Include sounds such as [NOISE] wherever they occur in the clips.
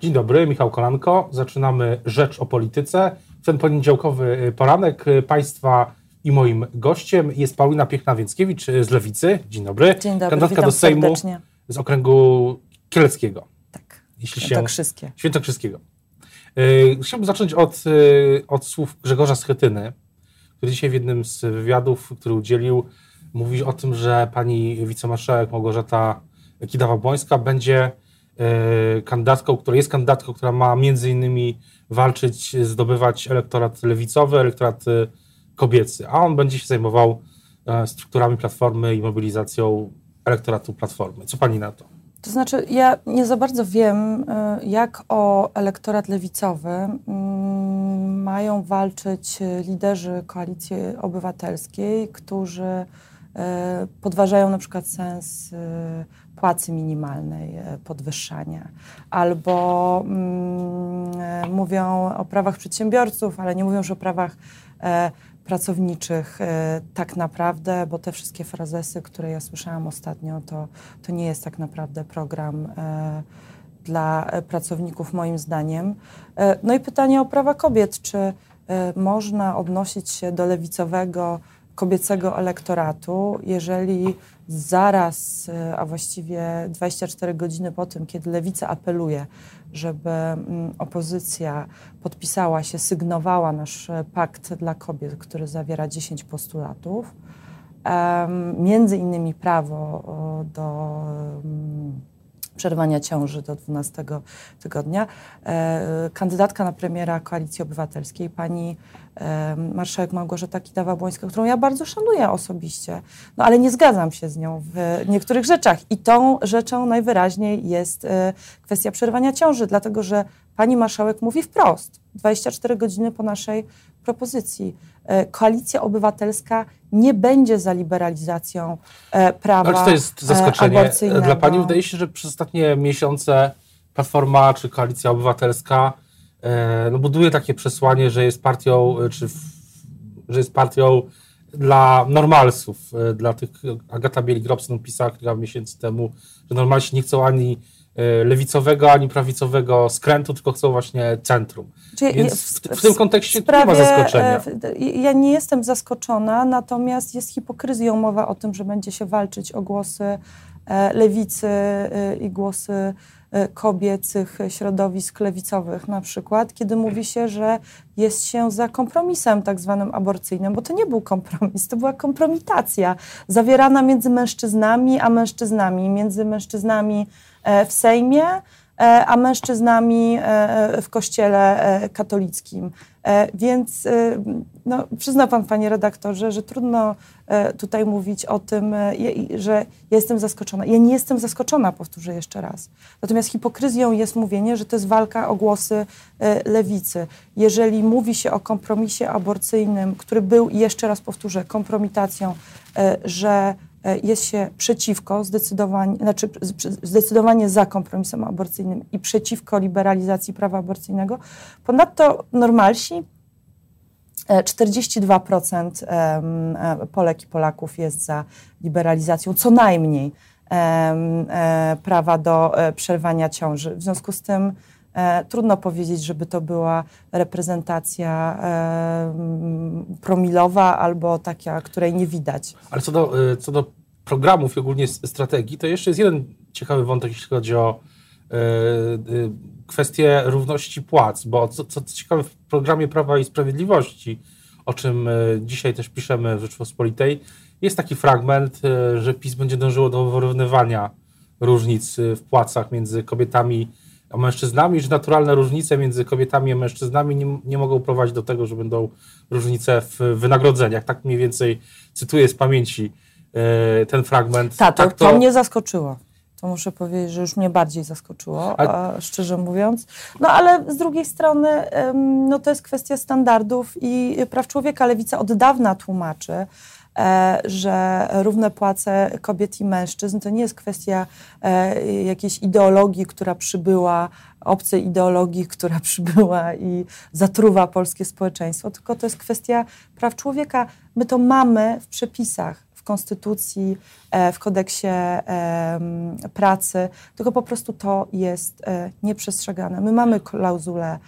Dzień dobry, Michał Kolanko. Zaczynamy Rzecz o Polityce. W ten poniedziałkowy y, poranek y, Państwa i moim gościem jest Paulina Piechna-Więckiewicz z Lewicy. Dzień dobry. Dzień dobry, Kandydatka do Sejmu serdecznie. z okręgu kieleckiego. Tak, jeśli Świętokrzyskie. Się... Świętokrzyskiego. Chciałbym zacząć od, od słów Grzegorza Schetyny, który dzisiaj w jednym z wywiadów, który udzielił, mówi o tym, że pani wicemarszałek Małgorzata Kidawa-Błońska będzie kandydatką, która jest kandydatką, która ma między innymi walczyć, zdobywać elektorat lewicowy, elektorat kobiecy, a on będzie się zajmował strukturami platformy i mobilizacją elektoratu platformy. Co pani na to? To znaczy, ja nie za bardzo wiem, jak o elektorat lewicowy mm, mają walczyć liderzy koalicji obywatelskiej, którzy podważają na przykład sens y, płacy minimalnej, podwyższania, albo mm, mówią o prawach przedsiębiorców, ale nie mówią już o prawach e, pracowniczych e, tak naprawdę, bo te wszystkie frazesy, które ja słyszałam ostatnio, to, to nie jest tak naprawdę program e, dla pracowników moim zdaniem. E, no i pytanie o prawa kobiet, czy można odnosić się do lewicowego kobiecego elektoratu, jeżeli zaraz, a właściwie 24 godziny po tym, kiedy lewica apeluje żeby mm, opozycja podpisała się, sygnowała nasz e, pakt dla kobiet, który zawiera 10 postulatów. Między innymi prawo do przerwania ciąży do 12 tygodnia. E, kandydatka na premiera Koalicji Obywatelskiej, pani marszałek Małgorzata Kidawa-Błońska, którą ja bardzo szanuję osobiście, no ale nie zgadzam się z nią w niektórych rzeczach. I tą rzeczą najwyraźniej jest e, kwestia przerwania ciąży, dlatego że pani marszałek mówi wprost, 24 godziny po naszej propozycji. E, Koalicja Obywatelska nie będzie za liberalizacją e, prawa Ale to jest zaskoczenie dla pani? Wydaje się, że przez ostatnie miesiące Platforma czy Koalicja Obywatelska E, no, buduje takie przesłanie, że jest partią, e, czy że jest partią dla normalsów, e, dla tych, Agata Bieli-Grobson pisała kilka miesięcy temu, że normalsi nie chcą ani lewicowego, ani prawicowego skrętu, tylko chcą właśnie centrum. Czyli Więc w, w, w, tym kontekście sprawie, nie ma zaskoczenia. Ja nie jestem zaskoczona, natomiast jest hipokryzją mowa o tym, że będzie się walczyć o głosy lewicy i głosy E, kobiecych środowisk lewicowych na przykład, kiedy mówi się, że jest się za kompromisem tak zwanym aborcyjnym, bo to nie był kompromis, to była kompromitacja zawierana między mężczyznami a mężczyznami, między mężczyznami e, w Sejmie, e, a mężczyznami w kościele katolickim. Więc no, przyzna pan, panie redaktorze, że trudno tutaj mówić o tym, że jestem zaskoczona. Ja nie jestem zaskoczona, powtórzę jeszcze raz. Natomiast hipokryzją jest mówienie, że to jest walka o głosy lewicy. Jeżeli mówi się o kompromisie aborcyjnym, który był, jeszcze raz powtórzę, kompromitacją, że E, jest się przeciwko, zdecydowanie, znaczy zdecydowanie za kompromisem aborcyjnym i przeciwko liberalizacji prawa aborcyjnego. Ponadto normalsi 42% e, e, Polek i Polaków jest za liberalizacją co najmniej prawa do przerwania ciąży. W związku z tym trudno powiedzieć, żeby to była reprezentacja promilowa albo taka, której nie widać. Ale co do, co do programów i ogólnie strategii, to jeszcze jest jeden ciekawy wątek, jeśli chodzi o kwestię równości płac, bo co, co ciekawe w programie Prawa i Sprawiedliwości, o czym dzisiaj też piszemy w Rzeczpospolitej, jest taki fragment, że PiS będzie dążyło do wyrównywania różnic w płacach między kobietami a mężczyznami, że naturalne różnice między kobietami a mężczyznami nie, nie mogą prowadzić do tego, że będą różnice w wynagrodzeniach. Tak mniej więcej cytuję z pamięci E, ten fragment. Ta, to, tak, to, to mnie zaskoczyło. To muszę powiedzieć, że już mnie bardziej zaskoczyło, a... szczerze mówiąc. No ale z drugiej strony, no to jest kwestia standardów i praw człowieka. Lewica od dawna tłumaczy, że równe płace kobiet i mężczyzn to nie jest kwestia e, jakiejś ideologii, która przybyła, obcej ideologii, [LAUGHS] która przybyła i zatruwa polskie społeczeństwo, tylko to jest kwestia praw człowieka. My to mamy w przepisach konstytucji, w kodeksie pracy, tylko po prostu to jest nieprzestrzegane. My mamy klauzule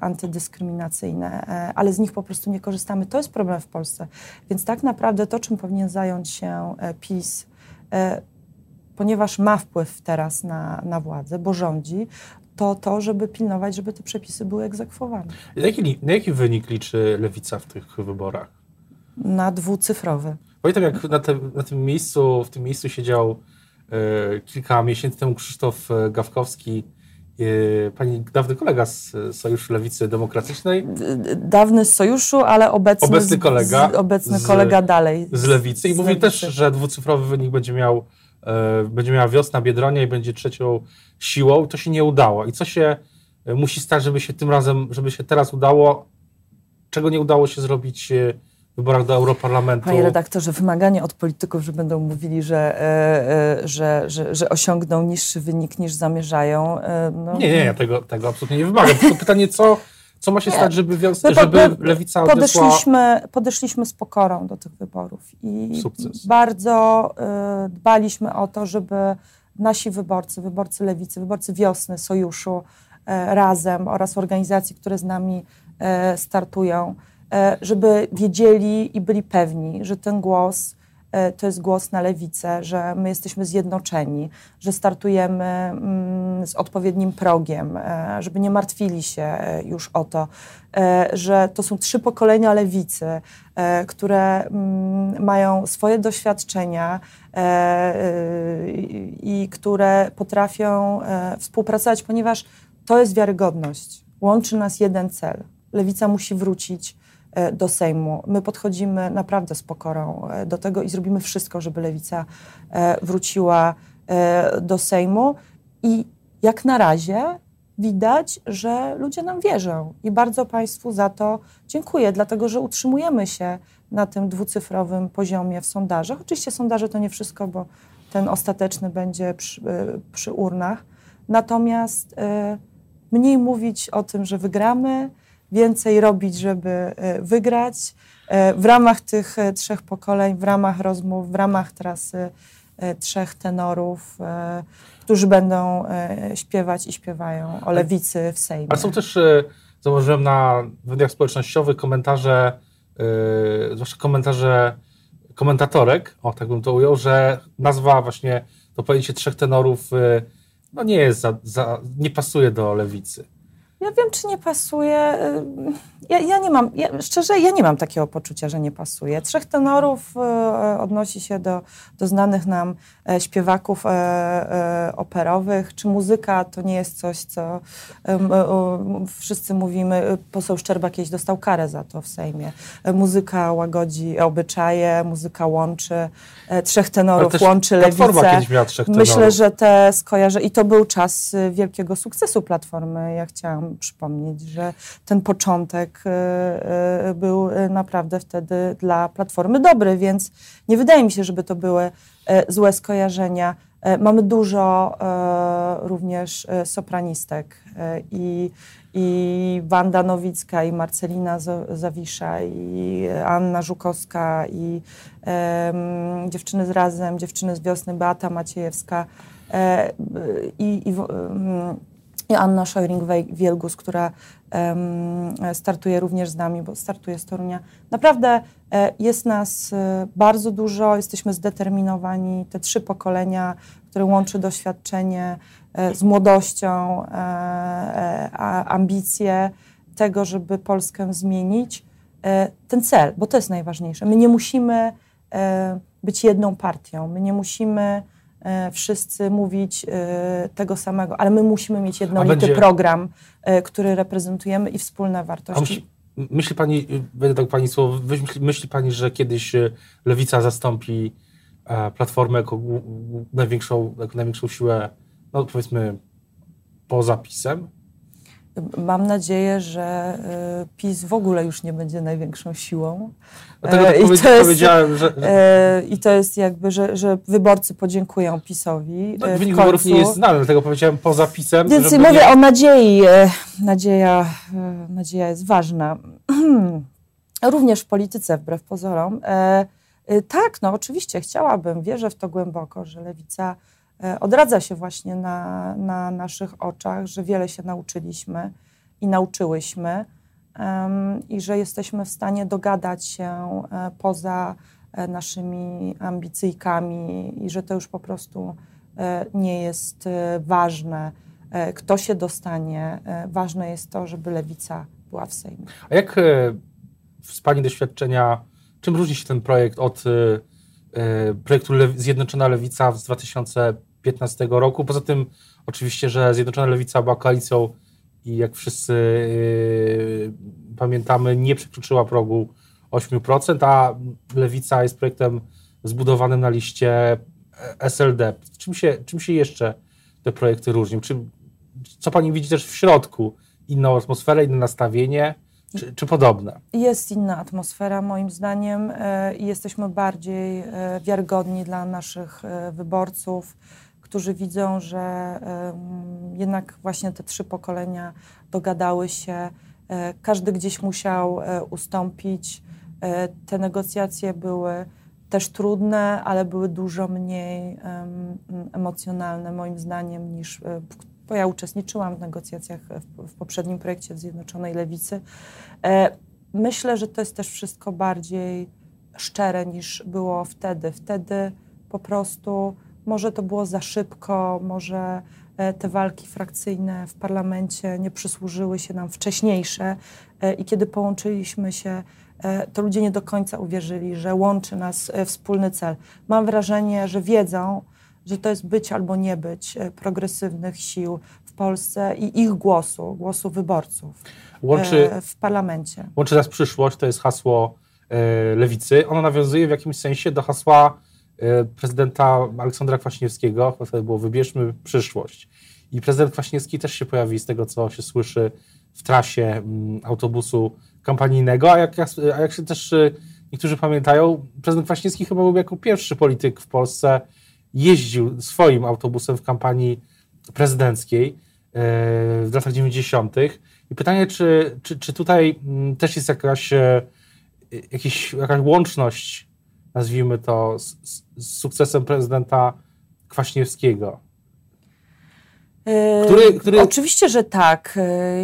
antydyskryminacyjne, ale z nich po prostu nie korzystamy. To jest problem w Polsce. Więc tak naprawdę to, czym powinien zająć się PiS, ponieważ ma wpływ teraz na, na władzę, bo rządzi, to to, żeby pilnować, żeby te przepisy były egzekwowane. Jaki, na jaki wynik liczy lewica w tych wyborach? Na dwucyfrowy. Pamiętam, jak na, te, na tym miejscu, w tym miejscu siedział e, kilka miesięcy temu Krzysztof e, Gawkowski, e, pani dawny kolega z Sojuszu Lewicy Demokratycznej. Dawny z Sojuszu, ale obecny, obecny kolega. Z, obecny kolega dalej. Z Lewicy. I mówił też, że dwucyfrowy wynik będzie miał E, będzie miała wiosna Biedronia i będzie trzecią siłą, to się nie udało. I co się e, musi stać, żeby się tym razem, żeby się teraz udało, czego nie udało się zrobić wyborach do Europarlamentu? Panie redaktorze, wymaganie od polityków, że będą mówili, że, że, że, że osiągną niższy wynik niż zamierzają. No. Nie, nie, ja tego, tego absolutnie nie wymagam. Tylko pytanie, co co ma się stać, żeby, żeby lewica podeszliśmy, podeszliśmy z pokorą do tych wyborów i Sukces. bardzo y, dbaliśmy o to, żeby nasi wyborcy, wyborcy lewicy, wyborcy wiosny, sojuszu, y, razem oraz organizacji, które z nami y, startują, żeby wiedzieli i byli pewni, że ten głos E, to jest głos na lewicę, że my jesteśmy zjednoczeni, że startujemy mm, z odpowiednim progiem, e, żeby nie martwili się e, już o to, że to są trzy pokolenia lewicy, które mm, mają swoje doświadczenia i które potrafią współpracować, ponieważ to jest wiarygodność. Łączy nas jeden cel. Lewica musi wrócić E, do Sejmu. My podchodzimy naprawdę z pokorą e, do tego i zrobimy wszystko, żeby lewica e, wróciła do Sejmu. I jak na razie widać, że ludzie nam wierzą i bardzo Państwu za to dziękuję, dlatego że utrzymujemy się na tym dwucyfrowym poziomie w sondażach. Oczywiście sondaże to nie wszystko, bo ten ostateczny będzie przy, przy urnach. Natomiast mniej mówić o tym, że wygramy, więcej robić, żeby e, wygrać. E, w ramach tych e, trzech pokoleń, w ramach rozmów, w ramach trasy trzech tenorów, którzy będą śpiewać i śpiewają o lewicy w Sejmie. A są też, zauważyłem na mediach społecznościowych komentarze, zwłaszcza komentarze komentatorek, o tak bym to ujął, że nazwa właśnie, to pojęcie trzech tenorów no nie jest, za, za, nie pasuje do lewicy. Ja wiem, czy nie pasuje. Y, ja, ja nie mam, ja, szczerze, ja nie mam takiego poczucia, że nie pasuje. Trzech tenorów y, odnosi się do, do znanych nam e, śpiewaków e, e, operowych. Czy muzyka to nie jest coś, co wszyscy mówimy. Poseł Szczerba kiedyś dostał karę za to w Sejmie. Muzyka łagodzi obyczaje, muzyka łączy. Trzech tenorów łączy lewicę. Myślę, że te skojarzę. I to był czas wielkiego sukcesu Platformy. Ja chciałam przypomnieć, że ten początek E, e, był e, naprawdę wtedy dla Platformy dobry, więc nie wydaje mi się, żeby to były złe skojarzenia. Mamy dużo również sopranistek i, i Wanda Nowicka, i Marcelina Zawisza, i Anna Żukowska, i dziewczyny z Razem, dziewczyny z Wiosny, Beata Maciejewska e, i, i i Anna Szojring-Wielgus, która startuje również z nami, bo startuje z Torunia. Naprawdę e, jest nas e, bardzo dużo, jesteśmy zdeterminowani. Te trzy pokolenia, które łączy doświadczenie e, z młodością, ambicje tego, żeby Polskę zmienić, ten cel, bo to jest najważniejsze. My nie musimy być jedną partią, my nie musimy wszyscy mówić e, tego samego, ale my musimy mieć jednolity będzie... program, e, który reprezentujemy i wspólne wartości. Myśli, myśli pani, będę tak pani słowo, myśli, myśli pani, że kiedyś lewica zastąpi platformę jako największą, jako największą siłę, no powiedzmy, poza PiSem? Mam nadzieję, że y, PiS w ogóle już nie będzie największą siłą. Dlatego tak I to jest, powiedziałem, że... E, I to jest jakby, że, że wyborcy podziękują PiSowi. No, wynik wyborów nie jest znany, dlatego powiedziałem poza PiSem. Więc mówię nie... o nadziei. Nadzieja, nadzieja jest ważna. [CLEARS THROAT] Również w polityce, wbrew pozorom. Tak, no oczywiście chciałabym, wierzę w to głęboko, że lewica odradza się właśnie na, na naszych oczach, że wiele się nauczyliśmy i nauczyłyśmy i że jesteśmy w stanie dogadać się poza naszymi ambicyjkami i że to już po prostu nie jest ważne E, kto się dostanie. E, ważne jest to, żeby lewica była w Sejmie. A jak e, z Pani doświadczenia, czym różni się ten projekt od projektu Zjednoczona Lewica z 2015 roku? Poza tym oczywiście, że Zjednoczona Lewica była koalicją i jak wszyscy pamiętamy, nie przekroczyła progu 8%, a Lewica jest projektem zbudowanym na liście SLD. Czym się, czym się jeszcze te projekty różnią? Czy co pani widzi też w środku? Inną atmosferę, inne nastawienie, czy, czy podobne? Jest inna atmosfera, moim zdaniem, e, i jesteśmy bardziej e, wiarygodni dla naszych e, wyborców, którzy widzą, że jednak właśnie te trzy pokolenia dogadały się. Każdy gdzieś musiał ustąpić. Te negocjacje były też trudne, ale były dużo mniej emocjonalne, moim zdaniem, niż bo ja uczestniczyłam w negocjacjach w, w poprzednim projekcie w Zjednoczonej Lewicy. E, myślę, że to jest też wszystko bardziej szczere niż było wtedy. Wtedy po prostu może to było za szybko, może e, te walki frakcyjne w parlamencie nie przysłużyły się nam wcześniejsze e, i kiedy połączyliśmy się, to ludzie nie do końca uwierzyli, że łączy nas wspólny cel. Mam wrażenie, że wiedzą, że to jest być albo nie być e, progresywnych sił w Polsce i ich głosu, głosu wyborców łączy, e, w parlamencie. Łączy nas przyszłość, to jest hasło e, lewicy. Ono nawiązuje w jakimś sensie do hasła prezydenta Aleksandra Kwaśniewskiego, wtedy było wybierzmy przyszłość. I prezydent Kwaśniewski też się pojawi z tego, co się słyszy w trasie mm, autobusu kampanijnego, a jak, a jak się też niektórzy pamiętają, prezydent Kwaśniewski chyba był jako pierwszy polityk w Polsce, jeździł swoim autobusem w kampanii prezydenckiej e, w latach 90. I pytanie, czy, czy, czy tutaj mm, też jest jakaś, e, jakiś, jakaś łączność, nazwijmy to, z, z sukcesem prezydenta Kwaśniewskiego? Który, który, Oczywiście, że tak.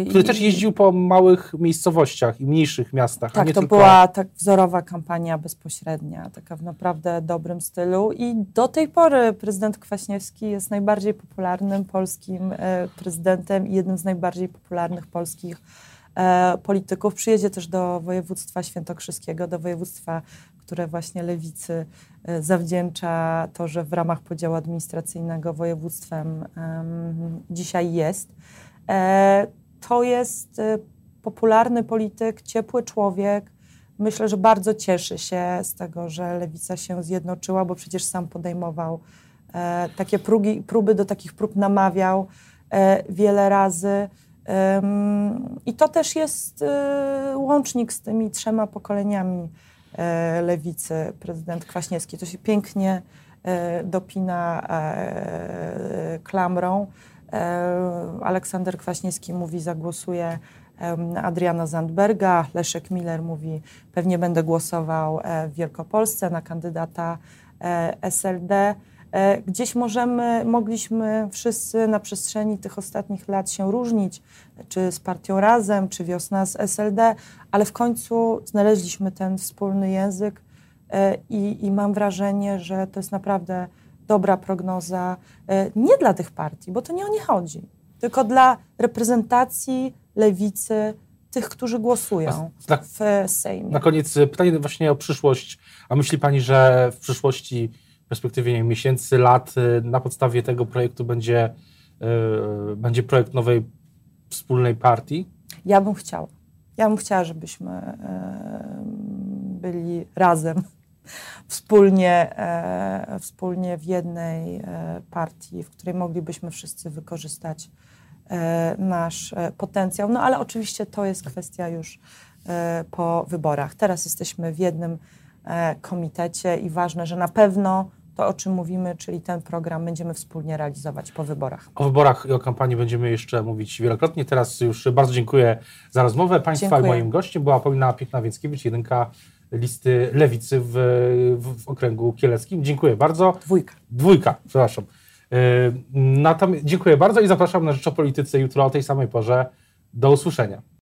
Który też jeździł po małych miejscowościach i mniejszych miastach. Tak, to tylko... była tak wzorowa kampania bezpośrednia, taka w naprawdę dobrym stylu. I do tej pory prezydent Kwaśniewski jest najbardziej popularnym polskim e, prezydentem i jednym z najbardziej popularnych polskich e, polityków. Przyjedzie też do województwa świętokrzyskiego, do województwa które właśnie lewicy e, zawdzięcza to, że w ramach podziału administracyjnego województwem dzisiaj jest. E, to jest e, popularny polityk, ciepły człowiek. Myślę, że bardzo cieszy się z tego, że lewica się zjednoczyła, bo przecież sam podejmował takie prógi, próby, do takich prób namawiał wiele razy. I to też jest łącznik z tymi trzema pokoleniami lewicy, prezydent Kwaśniewski. To się pięknie e, dopina e, klamrą. Aleksander Kwaśniewski mówi, zagłosuje Adriana Zandberga, Leszek Miller mówi, pewnie będę głosował w Wielkopolsce na kandydata SLD. E, gdzieś możemy, mogliśmy wszyscy na przestrzeni tych ostatnich lat się różnić, czy z partią Razem, czy Wiosna z SLD, ale w końcu znaleźliśmy ten wspólny język e, i, i mam wrażenie, że to jest naprawdę dobra prognoza e, nie dla tych partii, bo to nie o nie chodzi, tylko dla reprezentacji lewicy, tych, którzy głosują na, w Sejmie. Na koniec pytanie właśnie o przyszłość. A myśli Pani, że w przyszłości perspektywie nie, miesięcy, lat y, na podstawie tego projektu będzie, yy, będzie projekt nowej wspólnej partii? Ja bym chciała. Ja bym chciała, żebyśmy yy, byli razem, [LAUGHS] wspólnie, wspólnie w jednej partii, w której moglibyśmy wszyscy wykorzystać nasz potencjał. No ale oczywiście to jest kwestia już po wyborach. Teraz jesteśmy w jednym komitecie i ważne, że na pewno to, o czym mówimy, czyli ten program będziemy wspólnie realizować po wyborach. O wyborach i o kampanii będziemy jeszcze mówić wielokrotnie. Teraz już bardzo dziękuję za rozmowę. Państwa dziękuję. moim gościem była Paulina Piechna-Więckiewicz, jedynka listy lewicy w, w, w okręgu kieleckim. Dziękuję bardzo. Dwójka. Dwójka, przepraszam. Yy, dziękuję bardzo i zapraszam na Rzecz o Polityce jutro o tej samej porze. Do usłyszenia.